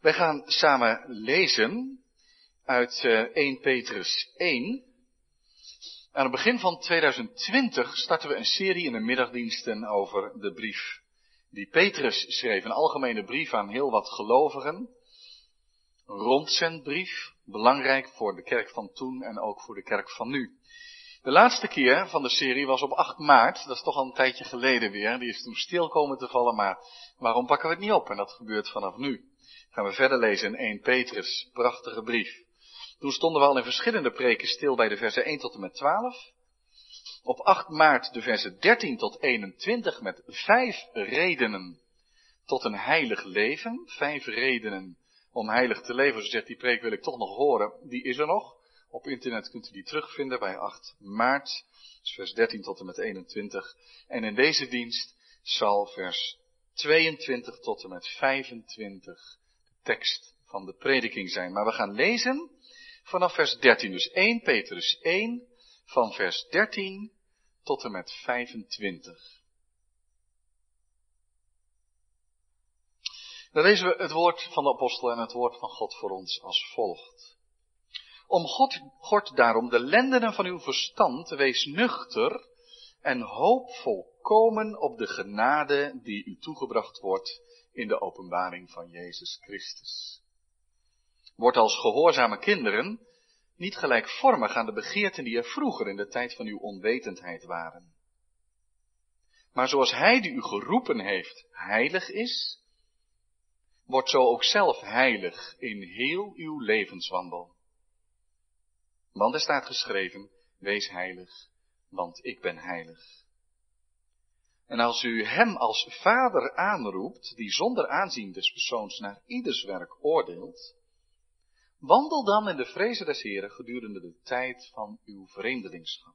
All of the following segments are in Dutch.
Wij gaan samen lezen uit 1 eh, Petrus 1. Aan het begin van 2020 starten we een serie in de middagdiensten over de brief die Petrus schreef. Een algemene brief aan heel wat gelovigen. Een rondzendbrief, belangrijk voor de kerk van toen en ook voor de kerk van nu. De laatste keer van de serie was op 8 maart, dat is toch al een tijdje geleden weer. Die is toen stil komen te vallen, maar waarom pakken we het niet op? En dat gebeurt vanaf nu. Gaan we verder lezen in 1 Petrus, prachtige brief. Toen stonden we al in verschillende preken stil bij de versen 1 tot en met 12. Op 8 maart de versen 13 tot 21 met vijf redenen tot een heilig leven. Vijf redenen om heilig te leven. Zo zegt die preek wil ik toch nog horen. Die is er nog. Op internet kunt u die terugvinden bij 8 maart, dus vers 13 tot en met 21. En in deze dienst zal vers 22 tot en met 25 de tekst van de prediking zijn. Maar we gaan lezen vanaf vers 13. Dus 1 Petrus 1 van vers 13 tot en met 25. Dan lezen we het woord van de apostel en het woord van God voor ons als volgt. Om God, God daarom de lendenen van uw verstand, wees nuchter en hoop volkomen op de genade die u toegebracht wordt in de openbaring van Jezus Christus. Word als gehoorzame kinderen niet gelijkvormig aan de begeerten die er vroeger in de tijd van uw onwetendheid waren. Maar zoals Hij die u geroepen heeft heilig is, wordt zo ook zelf heilig in heel uw levenswandel. Want er staat geschreven, wees heilig, want ik ben heilig. En als u hem als vader aanroept, die zonder aanzien des persoons naar ieders werk oordeelt, wandel dan in de vrezen des Heren gedurende de tijd van uw vreemdelingschap.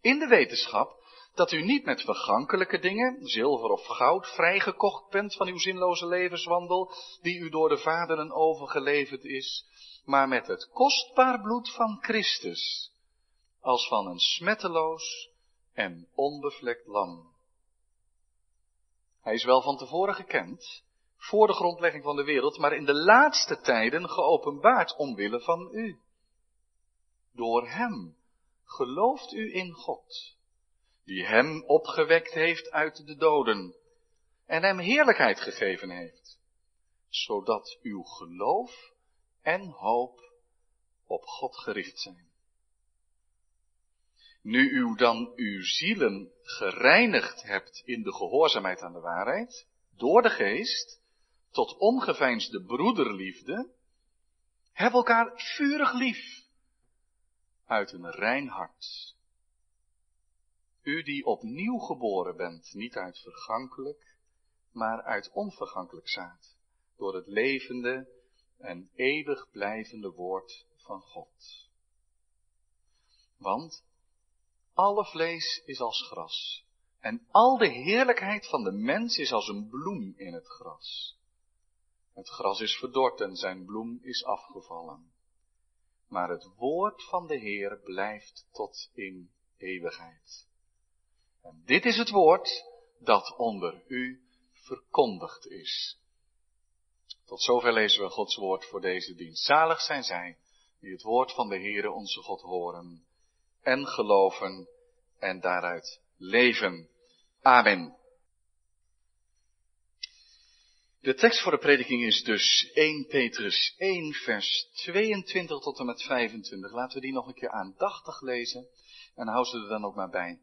In de wetenschap dat u niet met vergankelijke dingen, zilver of goud, vrijgekocht bent van uw zinloze levenswandel, die u door de vaderen overgeleverd is, maar met het kostbaar bloed van Christus, als van een smetteloos en onbevlekt lam. Hij is wel van tevoren gekend, voor de grondlegging van de wereld, maar in de laatste tijden geopenbaard omwille van u. Door hem gelooft u in God, die hem opgewekt heeft uit de doden en hem heerlijkheid gegeven heeft, zodat uw geloof en hoop op God gericht zijn. Nu u dan uw zielen gereinigd hebt in de gehoorzaamheid aan de waarheid, door de geest, tot ongeveinsde broederliefde, heb elkaar vurig lief, uit een rein hart. U die opnieuw geboren bent, niet uit vergankelijk, maar uit onvergankelijk zaad, door het levende en eeuwig blijvende woord van God. Want alle vlees is als gras en al de heerlijkheid van de mens is als een bloem in het gras. Het gras is verdord en zijn bloem is afgevallen. Maar het woord van de Heer blijft tot in eeuwigheid. En dit is het woord dat onder u verkondigd is. Tot zover lezen we Gods woord voor deze dienst. Zalig zijn zij die het woord van de Heere onze God horen en geloven en daaruit leven. Amen. De tekst voor de prediking is dus 1 Petrus 1 vers 22 tot en met 25. Laten we die nog een keer aandachtig lezen en hou ze er dan ook maar bij.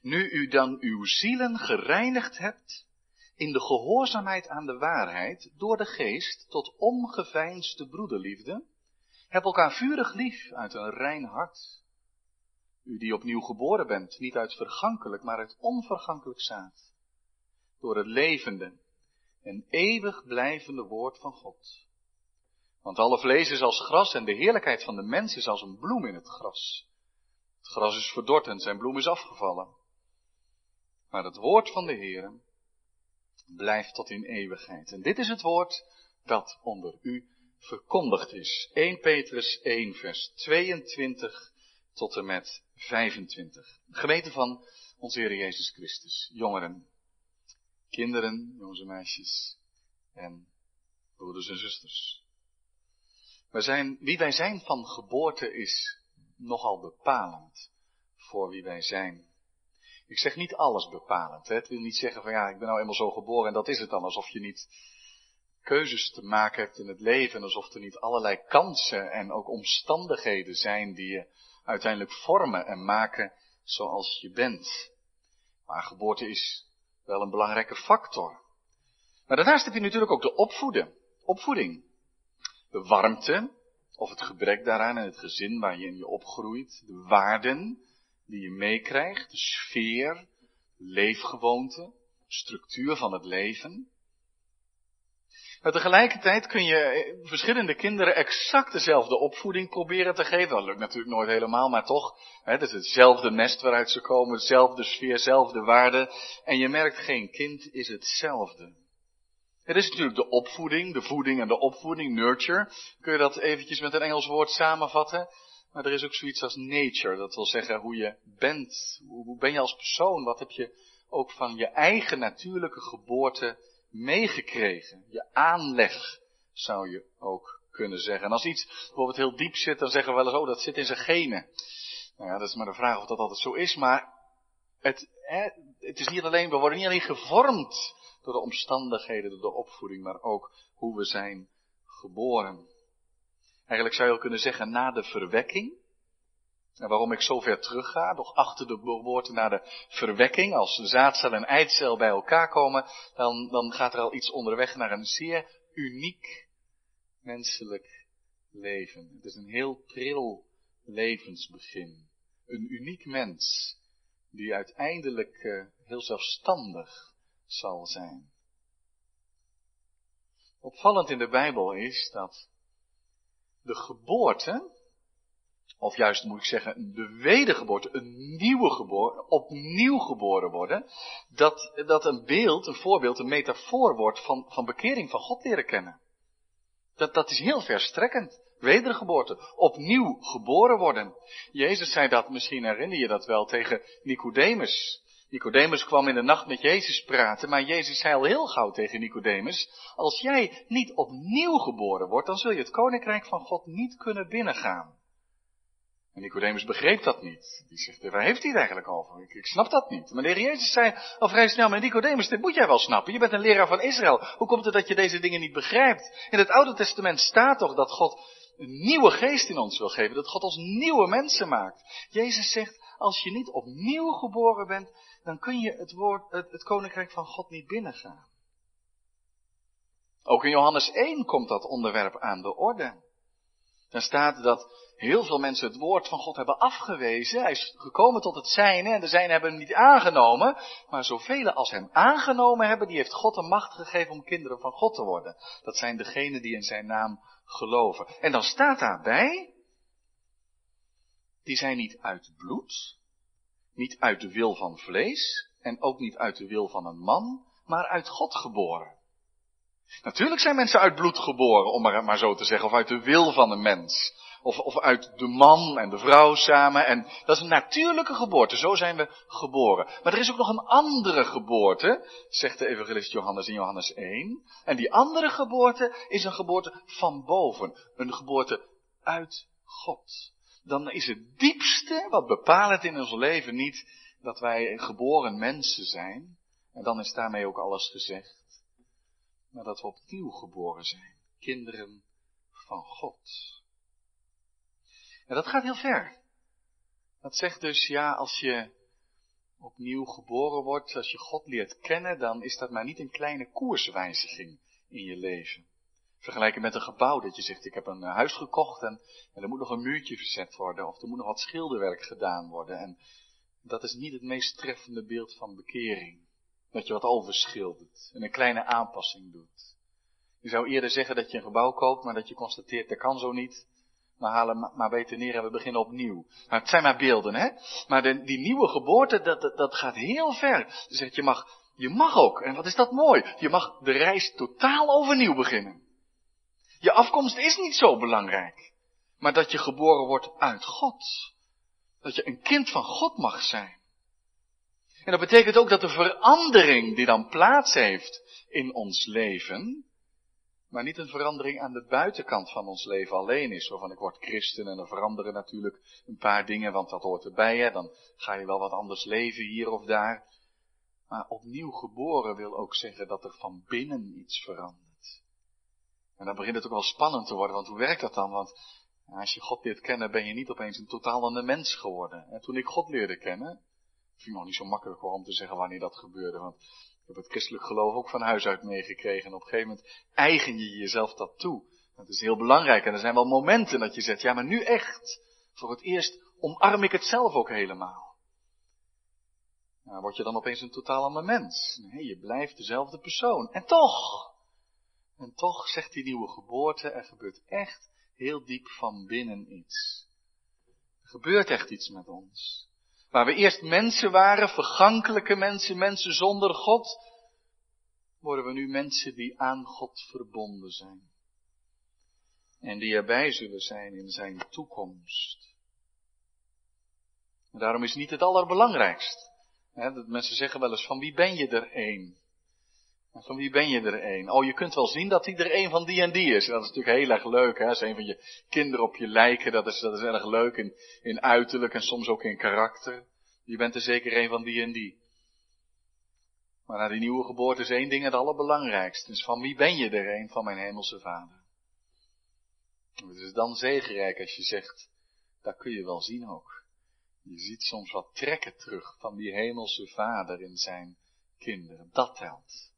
Nu u dan uw zielen gereinigd hebt in de gehoorzaamheid aan de waarheid door de geest tot ongeveinsde broederliefde, heb elkaar vurig lief uit een rein hart. U die opnieuw geboren bent, niet uit vergankelijk, maar uit onvergankelijk zaad, door het levende en eeuwig blijvende woord van God. Want alle vlees is als gras en de heerlijkheid van de mens is als een bloem in het gras. Het gras is verdord en zijn bloem is afgevallen. Maar het woord van de Heer blijft tot in eeuwigheid. En dit is het woord dat onder u verkondigd is. 1 Petrus 1 vers 22 tot en met 25. Gemeente van onze Heer Jezus Christus. Jongeren, kinderen, jongens en meisjes en broeders en zusters. Wij zijn, wie wij zijn van geboorte is nogal bepalend voor wie wij zijn. Ik zeg niet alles bepalend. Hè? Het wil niet zeggen van ja, ik ben nou eenmaal zo geboren en dat is het dan. Alsof je niet keuzes te maken hebt in het leven. Alsof er niet allerlei kansen en ook omstandigheden zijn die je uiteindelijk vormen en maken zoals je bent. Maar geboorte is wel een belangrijke factor. Maar daarnaast heb je natuurlijk ook de opvoeden, opvoeding. De warmte, of het gebrek daaraan in het gezin waar je in je opgroeit. De waarden die je meekrijgt, de sfeer, leefgewoonte, structuur van het leven. Maar tegelijkertijd kun je verschillende kinderen exact dezelfde opvoeding proberen te geven. Dat lukt natuurlijk nooit helemaal, maar toch. Hè, het is hetzelfde nest waaruit ze komen, dezelfde sfeer, dezelfde waarden. En je merkt, geen kind is hetzelfde. Het is natuurlijk de opvoeding, de voeding en de opvoeding, nurture. Kun je dat eventjes met een Engels woord samenvatten? Maar er is ook zoiets als nature, dat wil zeggen hoe je bent. Hoe ben je als persoon? Wat heb je ook van je eigen natuurlijke geboorte meegekregen. Je aanleg, zou je ook kunnen zeggen. En als iets bijvoorbeeld heel diep zit, dan zeggen we wel eens, oh, dat zit in zijn genen. Nou ja, dat is maar de vraag of dat altijd zo is, maar het, het is niet alleen, we worden niet alleen gevormd door de omstandigheden, door de opvoeding, maar ook hoe we zijn geboren. Eigenlijk zou je ook kunnen zeggen, na de verwekking, en waarom ik zo ver terug ga, nog achter de geboorte naar de verwekking, als de zaadcel en eicel bij elkaar komen, dan, dan gaat er al iets onderweg naar een zeer uniek menselijk leven. Het is een heel pril levensbegin. Een uniek mens, die uiteindelijk uh, heel zelfstandig zal zijn. Opvallend in de Bijbel is dat de geboorte of juist moet ik zeggen, de wedergeboorte, een nieuwe geboorte, opnieuw geboren worden, dat, dat een beeld, een voorbeeld, een metafoor wordt van, van bekering, van God leren kennen. Dat, dat is heel verstrekkend. Wedergeboorte, opnieuw geboren worden. Jezus zei dat, misschien herinner je dat wel, tegen Nicodemus. Nicodemus kwam in de nacht met Jezus praten, maar Jezus zei al heel gauw tegen Nicodemus, als jij niet opnieuw geboren wordt, dan zul je het koninkrijk van God niet kunnen binnengaan. En Nicodemus begreep dat niet. Die zegt, waar heeft hij het eigenlijk over? Ik, ik snap dat niet. Maar de heer Jezus zei al vrij snel, maar Nicodemus, dit moet jij wel snappen. Je bent een leraar van Israël. Hoe komt het dat je deze dingen niet begrijpt? In het Oude Testament staat toch dat God een nieuwe geest in ons wil geven. Dat God ons nieuwe mensen maakt. Jezus zegt, als je niet opnieuw geboren bent, dan kun je het, woord, het, het koninkrijk van God niet binnengaan. Ook in Johannes 1 komt dat onderwerp aan de orde. Dan staat dat heel veel mensen het woord van God hebben afgewezen. Hij is gekomen tot het zijne en de zijne hebben hem niet aangenomen. Maar zoveel als hem aangenomen hebben, die heeft God de macht gegeven om kinderen van God te worden. Dat zijn degenen die in zijn naam geloven. En dan staat daarbij, die zijn niet uit bloed, niet uit de wil van vlees en ook niet uit de wil van een man, maar uit God geboren. Natuurlijk zijn mensen uit bloed geboren, om maar, maar zo te zeggen, of uit de wil van een mens. Of, of uit de man en de vrouw samen. En dat is een natuurlijke geboorte. Zo zijn we geboren. Maar er is ook nog een andere geboorte, zegt de evangelist Johannes in Johannes 1. En die andere geboorte is een geboorte van boven. Een geboorte uit God. Dan is het diepste wat bepalend in ons leven niet dat wij geboren mensen zijn. En dan is daarmee ook alles gezegd. Maar dat we opnieuw geboren zijn. Kinderen van God. En dat gaat heel ver. Dat zegt dus, ja, als je opnieuw geboren wordt, als je God leert kennen, dan is dat maar niet een kleine koerswijziging in je leven. Vergelijken met een gebouw dat je zegt, ik heb een eh, huis gekocht en, en er moet nog een muurtje verzet worden, of er moet nog wat schilderwerk gedaan worden. En dat is niet het meest treffende beeld van bekering. Dat je wat overschildert en een kleine aanpassing doet. Je zou eerder zeggen dat je een gebouw koopt, maar dat je constateert, dat kan zo niet. We halen maar beter neer en we beginnen opnieuw. Maar het zijn maar beelden, hè? Maar de, die nieuwe geboorte, dat, dat, dat gaat heel ver. Je zegt, je mag, je mag ook, en wat is dat mooi, je mag de reis totaal overnieuw beginnen. Je afkomst is niet zo belangrijk, maar dat je geboren wordt uit God. Dat je een kind van God mag zijn. En dat betekent ook dat de verandering die dan plaats heeft in ons leven, maar niet een verandering aan de buitenkant van ons leven alleen is. Zo van ik word christen en er veranderen natuurlijk een paar dingen, want dat hoort erbij. Hè? Dan ga je wel wat anders leven hier of daar. Maar opnieuw geboren wil ook zeggen dat er van binnen iets verandert. En dan begint het ook wel spannend te worden, want hoe werkt dat dan? Want als je God leert kennen, ben je niet opeens een totaal ander mens geworden. En toen ik God leerde kennen, vind nog niet zo makkelijk om te zeggen wanneer dat gebeurde, want ik heb het christelijk geloof ook van huis uit meegekregen. En op een gegeven moment eigen je jezelf dat toe. Dat is heel belangrijk. En er zijn wel momenten dat je zegt, ja maar nu echt, voor het eerst omarm ik het zelf ook helemaal. Nou, word je dan opeens een totaal ander mens. Nee, je blijft dezelfde persoon. En toch, en toch zegt die nieuwe geboorte, er gebeurt echt heel diep van binnen iets. Er gebeurt echt iets met ons. Waar we eerst mensen waren, vergankelijke mensen, mensen zonder God, worden we nu mensen die aan God verbonden zijn. En die erbij zullen zijn in zijn toekomst. Daarom is niet het allerbelangrijkst. dat mensen zeggen wel eens van wie ben je er een? Van wie ben je er een? Oh, je kunt wel zien dat hij er een van die en die is. En dat is natuurlijk heel erg leuk, hè. Als een van je kinderen op je lijken, dat is, dat is erg leuk in, in uiterlijk en soms ook in karakter. Je bent er zeker een van die en die. Maar na die nieuwe geboorte is één ding het allerbelangrijkste. Dus van wie ben je er een van mijn hemelse vader? Het is dan zegenrijk als je zegt, dat kun je wel zien ook. Je ziet soms wat trekken terug van die hemelse vader in zijn kinderen. Dat telt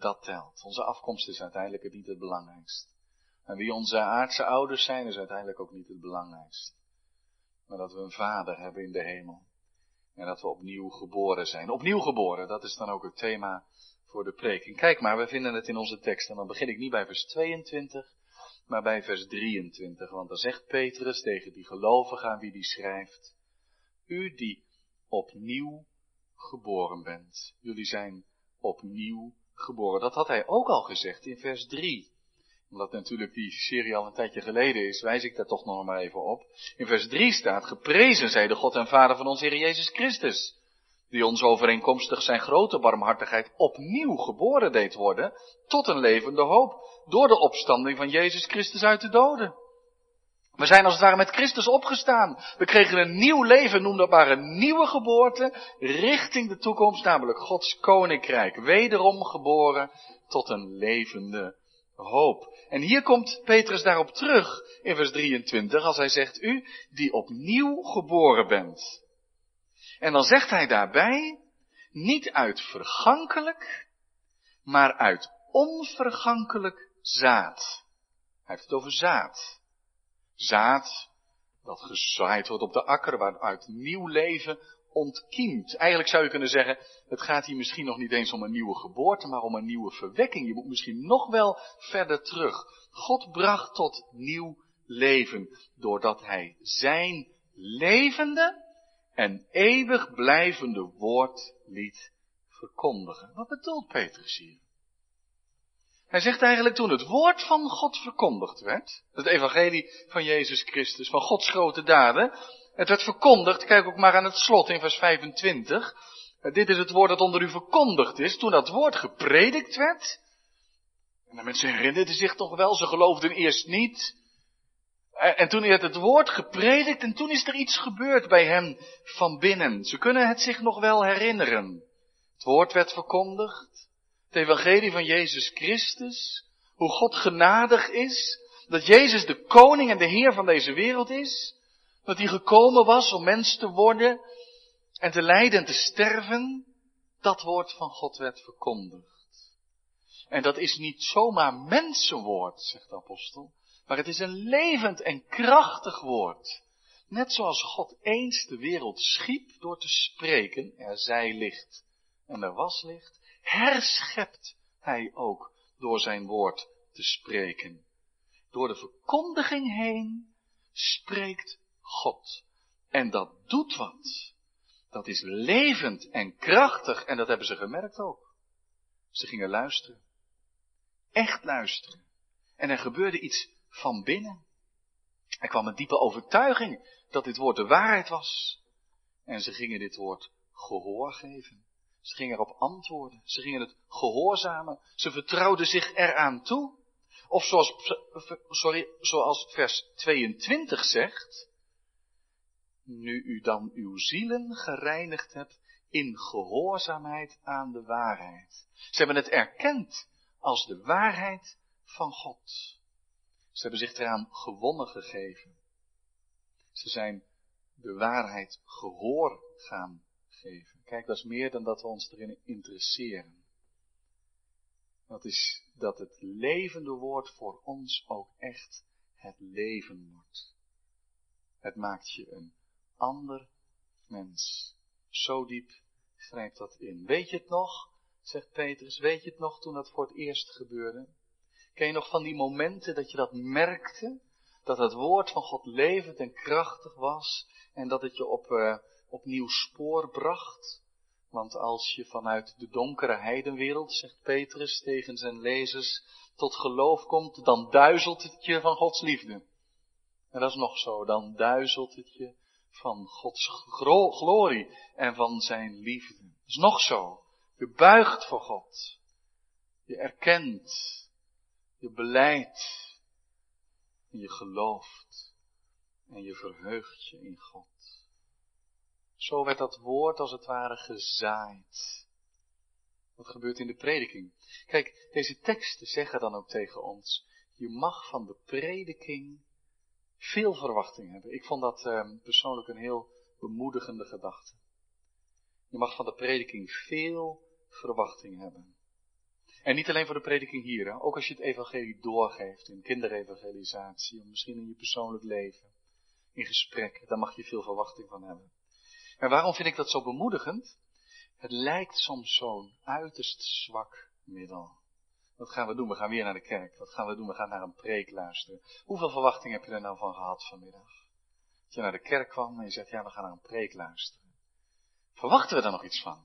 dat telt. Onze afkomst is uiteindelijk niet het belangrijkste. En wie onze aardse ouders zijn, is uiteindelijk ook niet het belangrijkste. Maar dat we een vader hebben in de hemel. En dat we opnieuw geboren zijn. Opnieuw geboren, dat is dan ook het thema voor de preking. Kijk maar, we vinden het in onze tekst. En dan begin ik niet bij vers 22, maar bij vers 23. Want dan zegt Petrus tegen die gelovigen aan wie die schrijft. U die opnieuw geboren bent. Jullie zijn opnieuw geboren. Dat had hij ook al gezegd in vers 3. Omdat natuurlijk die serie al een tijdje geleden is, wijs ik daar toch nog maar even op. In vers 3 staat, geprezen zij de God en Vader van onze Heer Jezus Christus. Die ons overeenkomstig zijn grote barmhartigheid opnieuw geboren deed worden, tot een levende hoop, door de opstanding van Jezus Christus uit de doden. We zijn als het ware met Christus opgestaan. We kregen een nieuw leven, noem dat maar een nieuwe geboorte, richting de toekomst, namelijk Gods koninkrijk. Wederom geboren tot een levende hoop. En hier komt Petrus daarop terug in vers 23, als hij zegt, u die opnieuw geboren bent. En dan zegt hij daarbij, niet uit vergankelijk, maar uit onvergankelijk zaad. Hij heeft het over zaad zaad dat gezaaid wordt op de akker, waaruit nieuw leven ontkiemt. Eigenlijk zou je kunnen zeggen, het gaat hier misschien nog niet eens om een nieuwe geboorte, maar om een nieuwe verwekking. Je moet misschien nog wel verder terug. God bracht tot nieuw leven, doordat hij zijn levende en eeuwig blijvende woord liet verkondigen. Wat bedoelt Petrus hier? Hij zegt eigenlijk toen het woord van God verkondigd werd, het evangelie van Jezus Christus, van Gods grote daden, het werd verkondigd, kijk ook maar aan het slot in vers 25, dit is het woord dat onder u verkondigd is, toen dat woord gepredikt werd, en de mensen herinnerden zich toch wel, ze geloofden eerst niet, en toen werd het woord gepredikt en toen is er iets gebeurd bij hen van binnen. Ze kunnen het zich nog wel herinneren. Het woord werd verkondigd. Evangelie van Jezus Christus. Hoe God genadig is. Dat Jezus de koning en de heer van deze wereld is. Dat hij gekomen was om mens te worden en te lijden en te sterven. Dat woord van God werd verkondigd. En dat is niet zomaar mensenwoord, zegt de apostel. Maar het is een levend en krachtig woord. Net zoals God eens de wereld schiep door te spreken, er zij licht en er was licht, herschept hij ook door zijn woord te spreken. Door de verkondiging heen spreekt God. En dat doet wat. Dat is levend en krachtig en dat hebben ze gemerkt ook. Ze gingen luisteren. Echt luisteren. En er gebeurde iets van binnen. Er kwam een diepe overtuiging dat dit woord de waarheid was. En ze gingen dit woord gehoor geven. Ze gingen erop antwoorden. Ze gingen het gehoorzamen. Ze vertrouwden zich eraan toe. Of zoals, sorry, zoals vers 22 zegt, nu u dan uw zielen gereinigd hebt in gehoorzaamheid aan de waarheid. Ze hebben het erkend als de waarheid van God. Ze hebben zich eraan gewonnen gegeven. Ze zijn de waarheid gehoor gaan Kijk, dat is meer dan dat we ons erin interesseren. Dat is dat het levende woord voor ons ook echt het leven wordt. Het maakt je een ander mens. Zo diep grijpt dat in. Weet je het nog? Zegt Petrus, weet je het nog toen dat voor het eerst gebeurde? Ken je nog van die momenten dat je dat merkte? Dat het woord van God levend en krachtig was en dat het je op, uh, op nieuw spoor bracht? Want als je vanuit de donkere heidenwereld, zegt Petrus tegen zijn lezers, tot geloof komt, dan duizelt het je van Gods liefde. En dat is nog zo, dan duizelt het je van Gods glorie en van zijn liefde. Dat is nog zo. Je buigt voor God. Je erkent. Je beleidt. En je gelooft. En je verheugt je in God. Zo werd dat woord als het ware gezaaid. Wat gebeurt in de prediking? Kijk, deze teksten zeggen dan ook tegen ons, je mag van de prediking veel verwachting hebben. Ik vond dat eh, persoonlijk een heel bemoedigende gedachte. Je mag van de prediking veel verwachting hebben. En niet alleen voor de prediking hier, ook als je het evangelie doorgeeft in kinderevangelisatie, of misschien in je persoonlijk leven, in gesprek, daar mag je veel verwachting van hebben. En waarom vind ik dat zo bemoedigend? Het lijkt soms zo'n uiterst zwak middel. Wat gaan we doen? We gaan weer naar de kerk. Wat gaan we doen? We gaan naar een preek luisteren. Hoeveel verwachting heb je er nou van gehad vanmiddag? Dat je naar de kerk kwam en je zegt, ja, we gaan naar een preek luisteren. Verwachten we er nog iets van?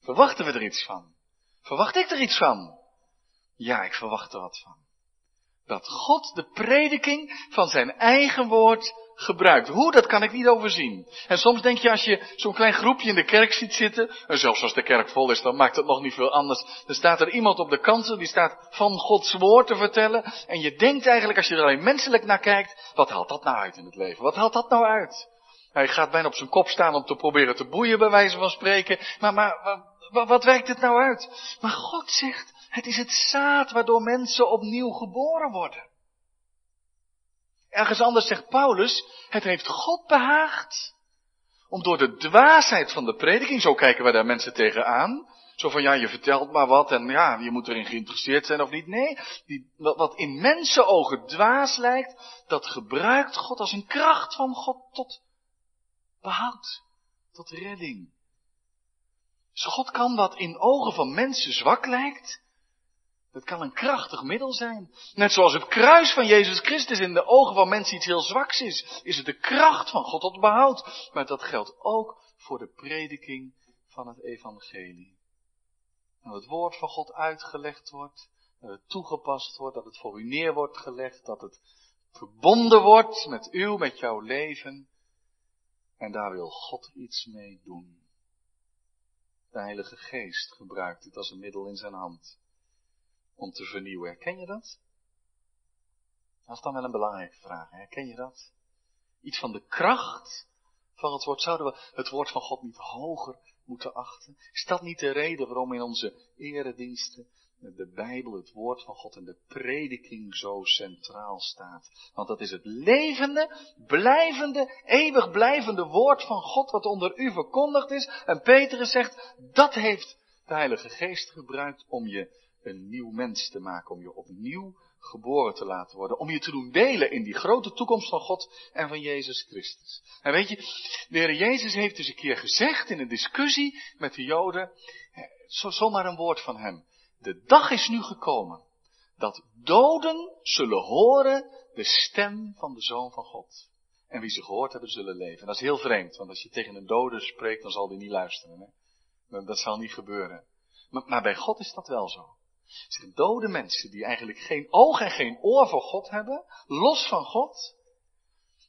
Verwachten we er iets van? Verwacht ik er iets van? Ja, ik verwacht er wat van. Dat God de prediking van zijn eigen woord gebruikt. Hoe, dat kan ik niet overzien. En soms denk je als je zo'n klein groepje in de kerk ziet zitten, en zelfs als de kerk vol is, dan maakt het nog niet veel anders. Dan staat er iemand op de kansen die staat van Gods woord te vertellen. En je denkt eigenlijk, als je er alleen menselijk naar kijkt, wat haalt dat nou uit in het leven? Wat haalt dat nou uit? Hij gaat bijna op zijn kop staan om te proberen te boeien, bij wijze van spreken. Maar, maar wat, wat werkt het nou uit? Maar God zegt, het is het zaad waardoor mensen opnieuw geboren worden. Ergens anders zegt Paulus, het heeft God behaagd om door de dwaasheid van de prediking, zo kijken wij daar mensen tegenaan, zo van ja, je vertelt maar wat en ja, je moet erin geïnteresseerd zijn of niet. Nee, die, wat, in mensenogen dwaas lijkt, dat gebruikt God als een kracht van God tot behoud, tot redding. Dus God kan wat in ogen van mensen zwak lijkt, dat kan een krachtig middel zijn. Net zoals het kruis van Jezus Christus in de ogen van mensen iets heel zwaks is, is het de kracht van God tot behoud. Maar dat geldt ook voor de prediking van het evangelie. Dat het woord van God uitgelegd wordt, dat het toegepast wordt, dat het voor u neer wordt gelegd, dat het verbonden wordt met uw, met jouw leven. En daar wil God iets mee doen. De Heilige Geest gebruikt het als een middel in zijn hand om te vernieuwen. Herken je dat? Dat is dan wel een belangrijke vraag. Herken je dat? Iets van de kracht van het woord. Zouden we het woord van God niet hoger moeten achten? Is dat niet de reden waarom in onze erediensten de Bijbel, het woord van God en de prediking zo centraal staat? Want dat is het levende, blijvende, eeuwig blijvende woord van God wat onder u verkondigd is. En Petrus zegt, dat heeft de Heilige Geest gebruikt om je een nieuw mens te maken, om je opnieuw geboren te laten worden, om je te doen delen in die grote toekomst van God en van Jezus Christus. En weet je, de Heer Jezus heeft dus een keer gezegd in een discussie met de Joden, zomaar een woord van hem. De dag is nu gekomen dat doden zullen horen de stem van de Zoon van God. En wie ze gehoord hebben, zullen leven. dat is heel vreemd, want als je tegen een dode spreekt, dan zal die niet luisteren. Hè? Dat zal niet gebeuren. Maar, maar bij God is dat wel zo. Zijn dode mensen die eigenlijk geen oog en geen oor voor God hebben, los van God.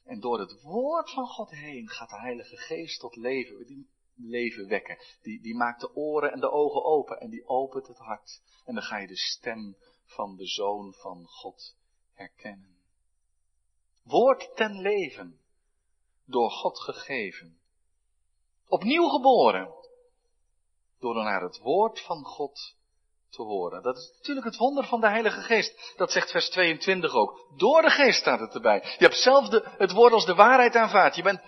En door het woord van God heen gaat de Heilige Geest tot leven, die leven wekken. Die, die maakt de oren en de ogen open en die opent het hart. En dan ga je de stem van de Zoon van God herkennen. Woord ten leven, door God gegeven. Opnieuw geboren, door naar het woord van God te horen. Dat is natuurlijk het wonder van de Heilige Geest. Dat zegt vers 22 ook. Door de Geest staat het erbij. Je hebt zelf het woord als de waarheid aanvaard. Je bent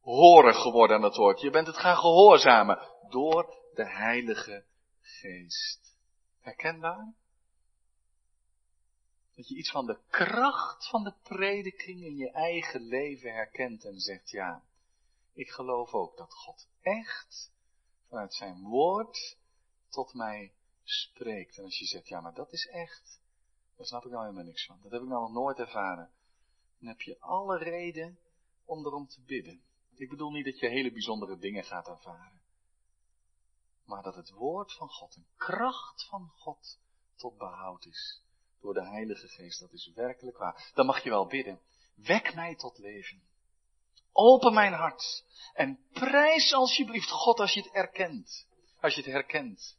horig geworden aan het woord. Je bent het gaan gehoorzamen. Door de Heilige Geest. Herkenbaar? Dat je iets van de kracht van de prediking in je eigen leven herkent en zegt, ja, ik geloof ook dat God echt vanuit zijn woord tot mij spreekt. En als je zegt, ja, maar dat is echt, daar snap ik nou helemaal niks van. Dat heb ik nou nog nooit ervaren. Dan heb je alle reden om erom te bidden. Ik bedoel niet dat je hele bijzondere dingen gaat ervaren. Maar dat het woord van God, een kracht van God, tot behoud is. Door de Heilige Geest, dat is werkelijk waar. Dan mag je wel bidden. Wek mij tot leven. Open mijn hart. En prijs alsjeblieft God als je het erkent. Als je het herkent.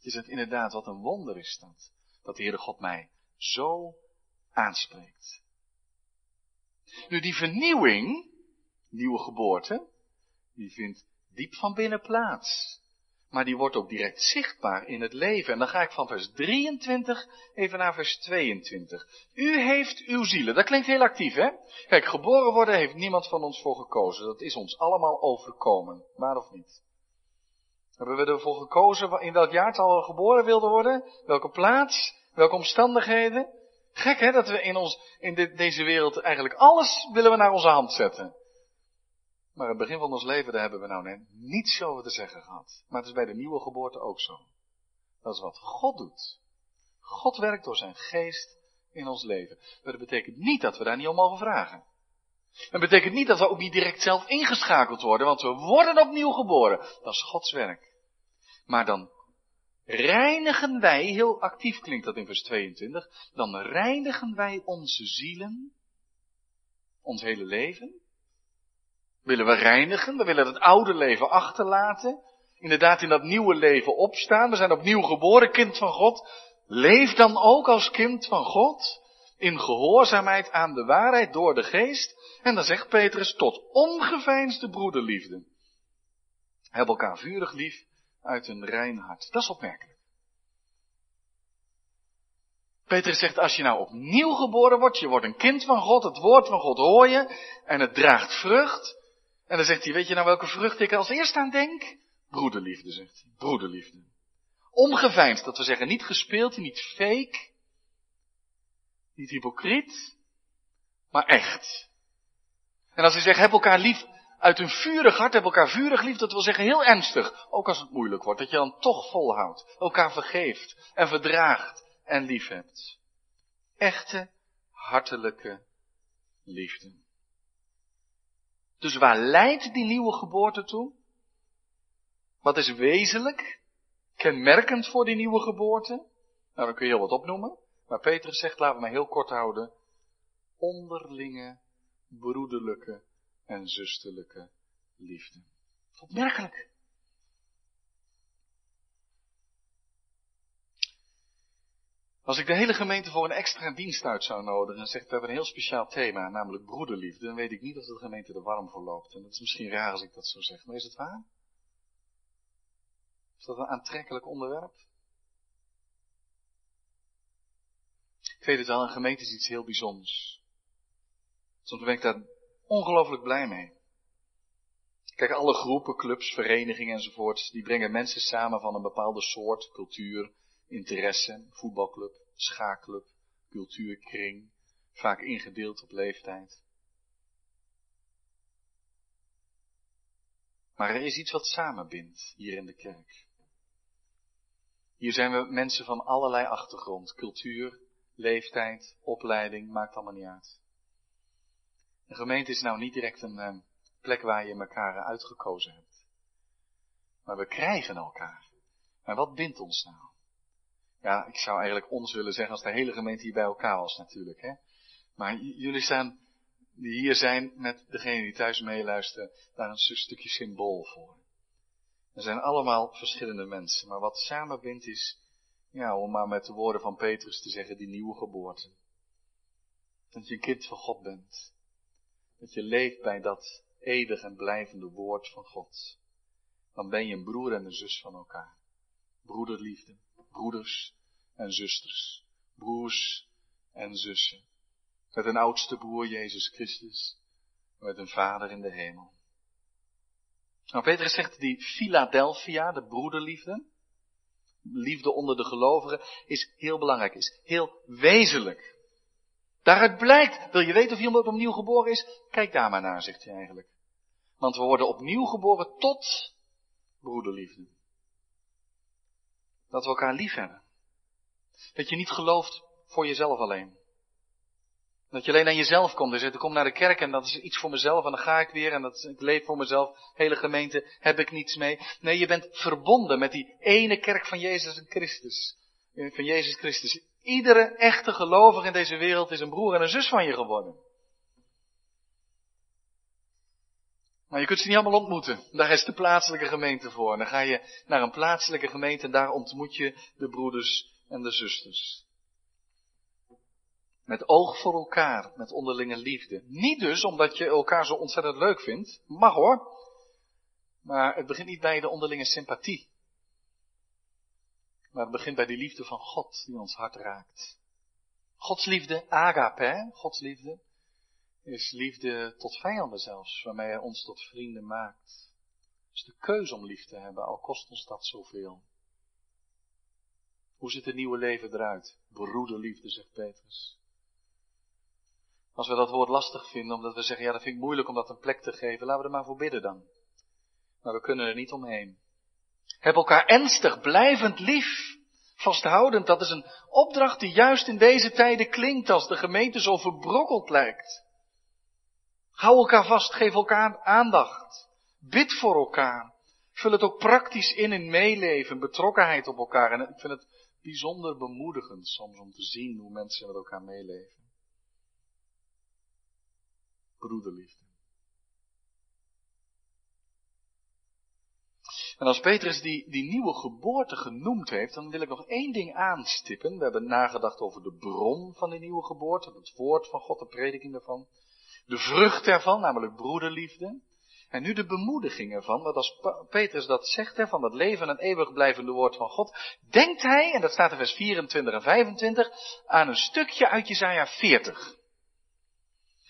Is het inderdaad wat een wonder is dat. Dat de Heere God mij zo aanspreekt. Nu die vernieuwing, nieuwe geboorte, die vindt diep van binnen plaats. Maar die wordt ook direct zichtbaar in het leven. En dan ga ik van vers 23 even naar vers 22. U heeft uw zielen. Dat klinkt heel actief, hè? Kijk, geboren worden heeft niemand van ons voor gekozen. Dat is ons allemaal overkomen. Waar of niet? Hebben we ervoor gekozen in welk jaartal we geboren wilden worden? Welke plaats? Welke omstandigheden? Gek hè, dat we in, ons, in deze wereld eigenlijk alles willen we naar onze hand zetten. Maar het begin van ons leven, daar hebben we nou net niets over te zeggen gehad. Maar het is bij de nieuwe geboorte ook zo. Dat is wat God doet. God werkt door zijn geest in ons leven. Maar dat betekent niet dat we daar niet om mogen vragen. Dat betekent niet dat we ook niet direct zelf ingeschakeld worden, want we worden opnieuw geboren. Dat is Gods werk. Maar dan reinigen wij, heel actief klinkt dat in vers 22, dan reinigen wij onze zielen, ons hele leven. Willen we reinigen, we willen het oude leven achterlaten, inderdaad in dat nieuwe leven opstaan. We zijn opnieuw geboren, kind van God. Leef dan ook als kind van God, in gehoorzaamheid aan de waarheid door de geest. En dan zegt Petrus, tot ongeveinsde broederliefde. Heb elkaar vurig lief uit een rein hart. Dat is opmerkelijk. Petrus zegt, als je nou opnieuw geboren wordt, je wordt een kind van God, het woord van God hoor je, en het draagt vrucht. En dan zegt hij, weet je nou welke vrucht ik als eerst aan denk? Broederliefde, zegt hij. Broederliefde. Ongeveinsd, dat we zeggen, niet gespeeld, niet fake, niet hypocriet, maar echt. En als hij zegt, heb elkaar lief uit een vurig hart, heb elkaar vurig lief, dat wil zeggen heel ernstig. Ook als het moeilijk wordt, dat je dan toch volhoudt. Elkaar vergeeft en verdraagt en lief hebt. Echte, hartelijke liefde. Dus waar leidt die nieuwe geboorte toe? Wat is wezenlijk, kenmerkend voor die nieuwe geboorte? Nou, dan kun je heel wat opnoemen. Maar Petrus zegt, laten we maar heel kort houden. Onderlinge, broederlijke en zusterlijke liefde. Opmerkelijk. Als ik de hele gemeente voor een extra dienst uit zou nodigen en zegt, we hebben een heel speciaal thema, namelijk broederliefde, dan weet ik niet of de gemeente er warm voor loopt. En dat is misschien raar als ik dat zo zeg, maar is het waar? Is dat een aantrekkelijk onderwerp? Ik weet het wel, een gemeente is iets heel bijzonders. Soms ben ik daar ongelooflijk blij mee. Kijk, alle groepen, clubs, verenigingen enzovoorts, die brengen mensen samen van een bepaalde soort, cultuur, interesse, voetbalclub, schaakclub, cultuurkring, vaak ingedeeld op leeftijd. Maar er is iets wat samenbindt hier in de kerk. Hier zijn we mensen van allerlei achtergrond, cultuur, leeftijd, opleiding, maakt allemaal niet uit. Een gemeente is nou niet direct een uh, plek waar je elkaar uitgekozen hebt. Maar we krijgen elkaar. Maar wat bindt ons nou? Ja, ik zou eigenlijk ons willen zeggen als de hele gemeente hier bij elkaar was natuurlijk. Hè? Maar jullie staan, die hier zijn, met degene die thuis meeluisteren, daar een stukje symbool voor. Er zijn allemaal verschillende mensen, maar wat samenbindt is ja, om maar met de woorden van Petrus te zeggen, die nieuwe geboorte. Dat je een kind van God bent. Dat je leeft bij dat eeuwig en blijvende woord van God. Dan ben je een broer en een zus van elkaar. Broederliefde, broeders en zusters. Broers en zussen. Met een oudste broer Jezus Christus. Met een vader in de hemel. Nou, Petrus zegt die Philadelphia, de broederliefde, liefde onder de gelovigen, is heel belangrijk, is heel wezenlijk. Daaruit blijkt, wil je weten of iemand opnieuw geboren is? Kijk daar maar naar, zegt hij eigenlijk. Want we worden opnieuw geboren tot broederliefde. Dat we elkaar lief hebben. Dat je niet gelooft voor jezelf alleen. Dat je alleen aan jezelf komt zegt, ik kom naar de kerk en dat is iets voor mezelf en dan ga ik weer en dat, ik leef voor mezelf. Hele gemeente heb ik niets mee. Nee, je bent verbonden met die ene kerk van Jezus en Christus. Van Jezus Christus. Iedere echte gelovige in deze wereld is een broer en een zus van je geworden. Maar je kunt ze niet allemaal ontmoeten. Daar is de plaatselijke gemeente voor. Dan ga je naar een plaatselijke gemeente en daar ontmoet je de broeders en de zusters. Met oog voor elkaar, met onderlinge liefde. Niet dus omdat je elkaar zo ontzettend leuk vindt. Mag hoor. Maar het begint niet bij de onderlinge sympathie. Maar het begint bij die liefde van God die ons hart raakt. Gods liefde, agape, Gods liefde, is liefde tot vijanden zelfs, waarmee hij ons tot vrienden maakt. Dus de keuze om lief te hebben, al kost ons dat zoveel. Hoe ziet het nieuwe leven eruit? Broederliefde, zegt Petrus. Als we dat woord lastig vinden, omdat we zeggen, ja, dat vind ik moeilijk om dat een plek te geven, laten we er maar voor bidden dan. Maar we kunnen er niet omheen. Heb elkaar ernstig, blijvend lief. Vasthoudend, dat is een opdracht die juist in deze tijden klinkt als de gemeente zo verbrokkeld lijkt. Hou elkaar vast, geef elkaar aandacht. Bid voor elkaar. Vul het ook praktisch in in meeleven, betrokkenheid op elkaar. En ik vind het bijzonder bemoedigend soms om te zien hoe mensen met elkaar meeleven. Broederliefde. En als Petrus die, die nieuwe geboorte genoemd heeft, dan wil ik nog één ding aanstippen. We hebben nagedacht over de bron van die nieuwe geboorte, het woord van God, de prediking daarvan. De vrucht ervan, namelijk broederliefde. En nu de bemoediging ervan, want als Petrus dat zegt, hè, van dat leven en eeuwig blijvende woord van God, denkt hij, en dat staat in vers 24 en 25, aan een stukje uit Jezaja 40.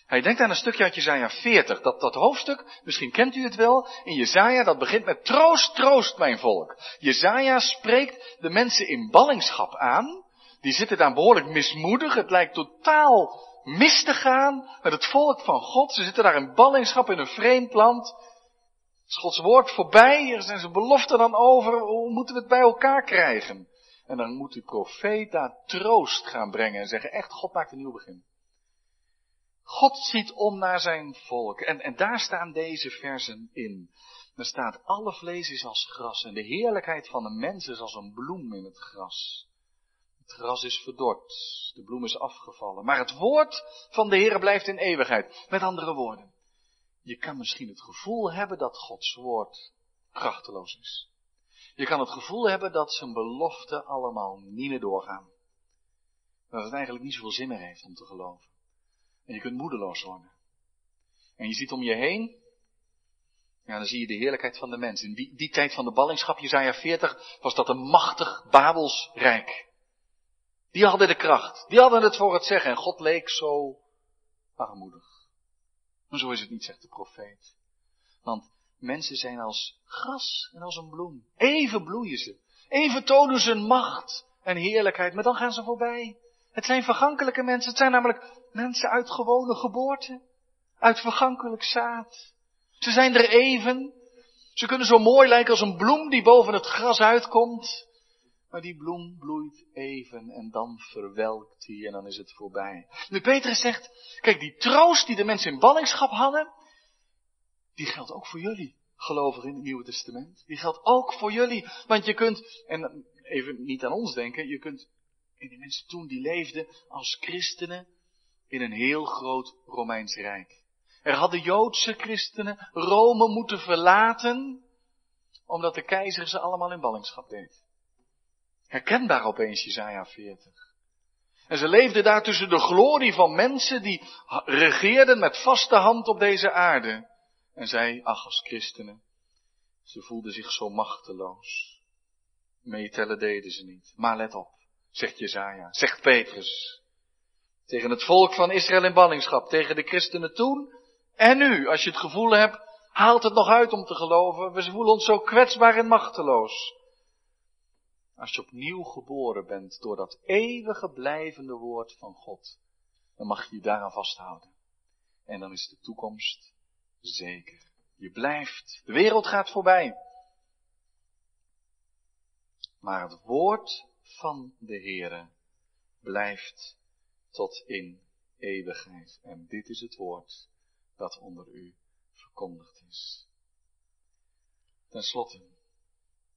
Hij denkt aan een stukje uit Jezaja 40, dat, dat hoofdstuk, misschien kent u het wel, in Jezaja, dat begint met troost, troost mijn volk. Jezaja spreekt de mensen in ballingschap aan, die zitten daar behoorlijk mismoedig, het lijkt totaal mis te gaan met het volk van God. Ze zitten daar in ballingschap in een vreemd land. Is Gods woord voorbij, er zijn zijn beloften dan over, hoe moeten we het bij elkaar krijgen? En dan moet de profeet daar troost gaan brengen en zeggen, echt, God maakt een nieuw begin. God ziet om naar zijn volk. En, en daar staan deze versen in. Er staat, alle vlees is als gras en de heerlijkheid van een mens is als een bloem in het gras. Het gras is verdord, de bloem is afgevallen, maar het woord van de Heer blijft in eeuwigheid. Met andere woorden, je kan misschien het gevoel hebben dat Gods woord krachteloos is. Je kan het gevoel hebben dat zijn beloften allemaal niet meer doorgaan. Dat het eigenlijk niet zoveel zin meer heeft om te geloven. En je kunt moedeloos worden. En je ziet om je heen, ja, dan zie je de heerlijkheid van de mens. In die, tijd van de ballingschap, Jezaja 40, was dat een machtig Babels rijk. Die hadden de kracht, die hadden het voor het zeggen en God leek zo armoedig. Maar zo is het niet, zegt de profeet. Want mensen zijn als gras en als een bloem. Even bloeien ze. Even tonen ze macht en heerlijkheid, maar dan gaan ze voorbij. Het zijn vergankelijke mensen. Het zijn namelijk mensen uit gewone geboorte. Uit vergankelijk zaad. Ze zijn er even. Ze kunnen zo mooi lijken als een bloem die boven het gras uitkomt. Maar die bloem bloeit even en dan verwelkt die en dan is het voorbij. Nu Petrus zegt, kijk die troost die de mensen in ballingschap hadden, die geldt ook voor jullie, gelovigen in het Nieuwe Testament. Die geldt ook voor jullie, want je kunt, en even niet aan ons denken, je kunt in die mensen toen die leefden als christenen in een heel groot Romeins Rijk. Er hadden Joodse christenen Rome moeten verlaten, omdat de keizer ze allemaal in ballingschap deed. Herkenbaar opeens Jezaja 40. En ze leefden daar tussen de glorie van mensen die regeerden met vaste hand op deze aarde. En zij, ach als christenen, ze voelden zich zo machteloos. Meetellen deden ze niet. Maar let op, zegt Jezaja, zegt Petrus. Tegen het volk van Israël in ballingschap, tegen de christenen toen en nu. Als je het gevoel hebt, haalt het nog uit om te geloven. We voelen ons zo kwetsbaar en machteloos. Als je opnieuw geboren bent door dat eeuwige blijvende woord van God, dan mag je je daaraan vasthouden. En dan is de toekomst zeker. Je blijft. De wereld gaat voorbij. Maar het woord van de Heere blijft tot in eeuwigheid. En dit is het woord dat onder u verkondigd is. Ten slotte,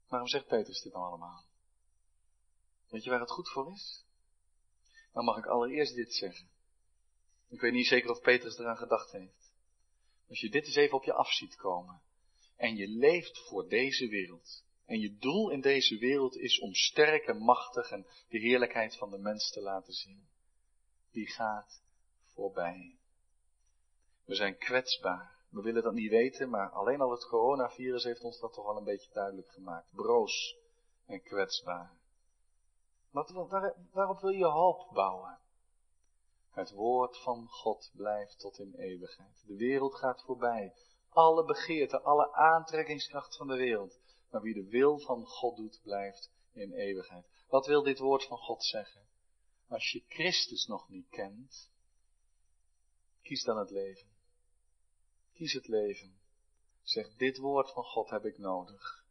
waarom zegt Petrus dit nou allemaal? Weet je waar het goed voor is? Dan mag ik allereerst dit zeggen. Ik weet niet zeker of Petrus eraan gedacht heeft. Als je dit eens even op je af ziet komen. En je leeft voor deze wereld. En je doel in deze wereld is om sterk en machtig en de heerlijkheid van de mens te laten zien. Die gaat voorbij. We zijn kwetsbaar. We willen dat niet weten, maar alleen al het coronavirus heeft ons dat toch al een beetje duidelijk gemaakt. Broos en kwetsbaar. Waarop wil je hoop bouwen? Het woord van God blijft tot in eeuwigheid. De wereld gaat voorbij. Alle begeerten, alle aantrekkingskracht van de wereld. Maar wie de wil van God doet, blijft in eeuwigheid. Wat wil dit woord van God zeggen? Als je Christus nog niet kent, kies dan het leven. Kies het leven. Zeg, dit woord van God heb ik nodig.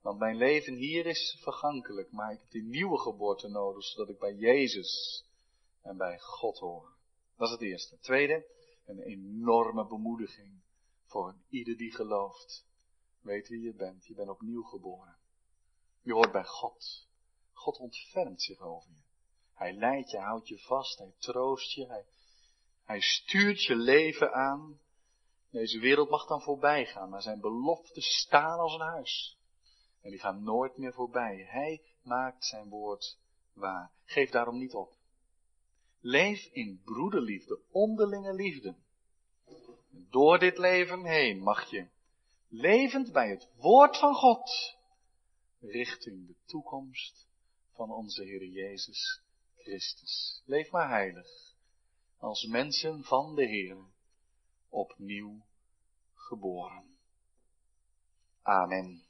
Want mijn leven hier is vergankelijk, maar ik heb die nieuwe geboorte nodig, zodat ik bij Jezus en bij God hoor. Dat is het eerste. Tweede, een enorme bemoediging voor ieder die gelooft. Weet wie je bent, je bent opnieuw geboren. Je hoort bij God. God ontfermt zich over je. Hij leidt je, houdt je vast, hij troost je, hij, hij stuurt je leven aan. Deze wereld mag dan voorbij gaan, maar zijn beloften staan als een huis. En die gaan nooit meer voorbij. Hij maakt zijn woord waar. Geef daarom niet op. Leef in broederliefde, onderlinge liefde. Door dit leven heen mag je, levend bij het woord van God, richting de toekomst van onze Heer Jezus Christus. Leef maar heilig, als mensen van de Heer, opnieuw geboren. Amen.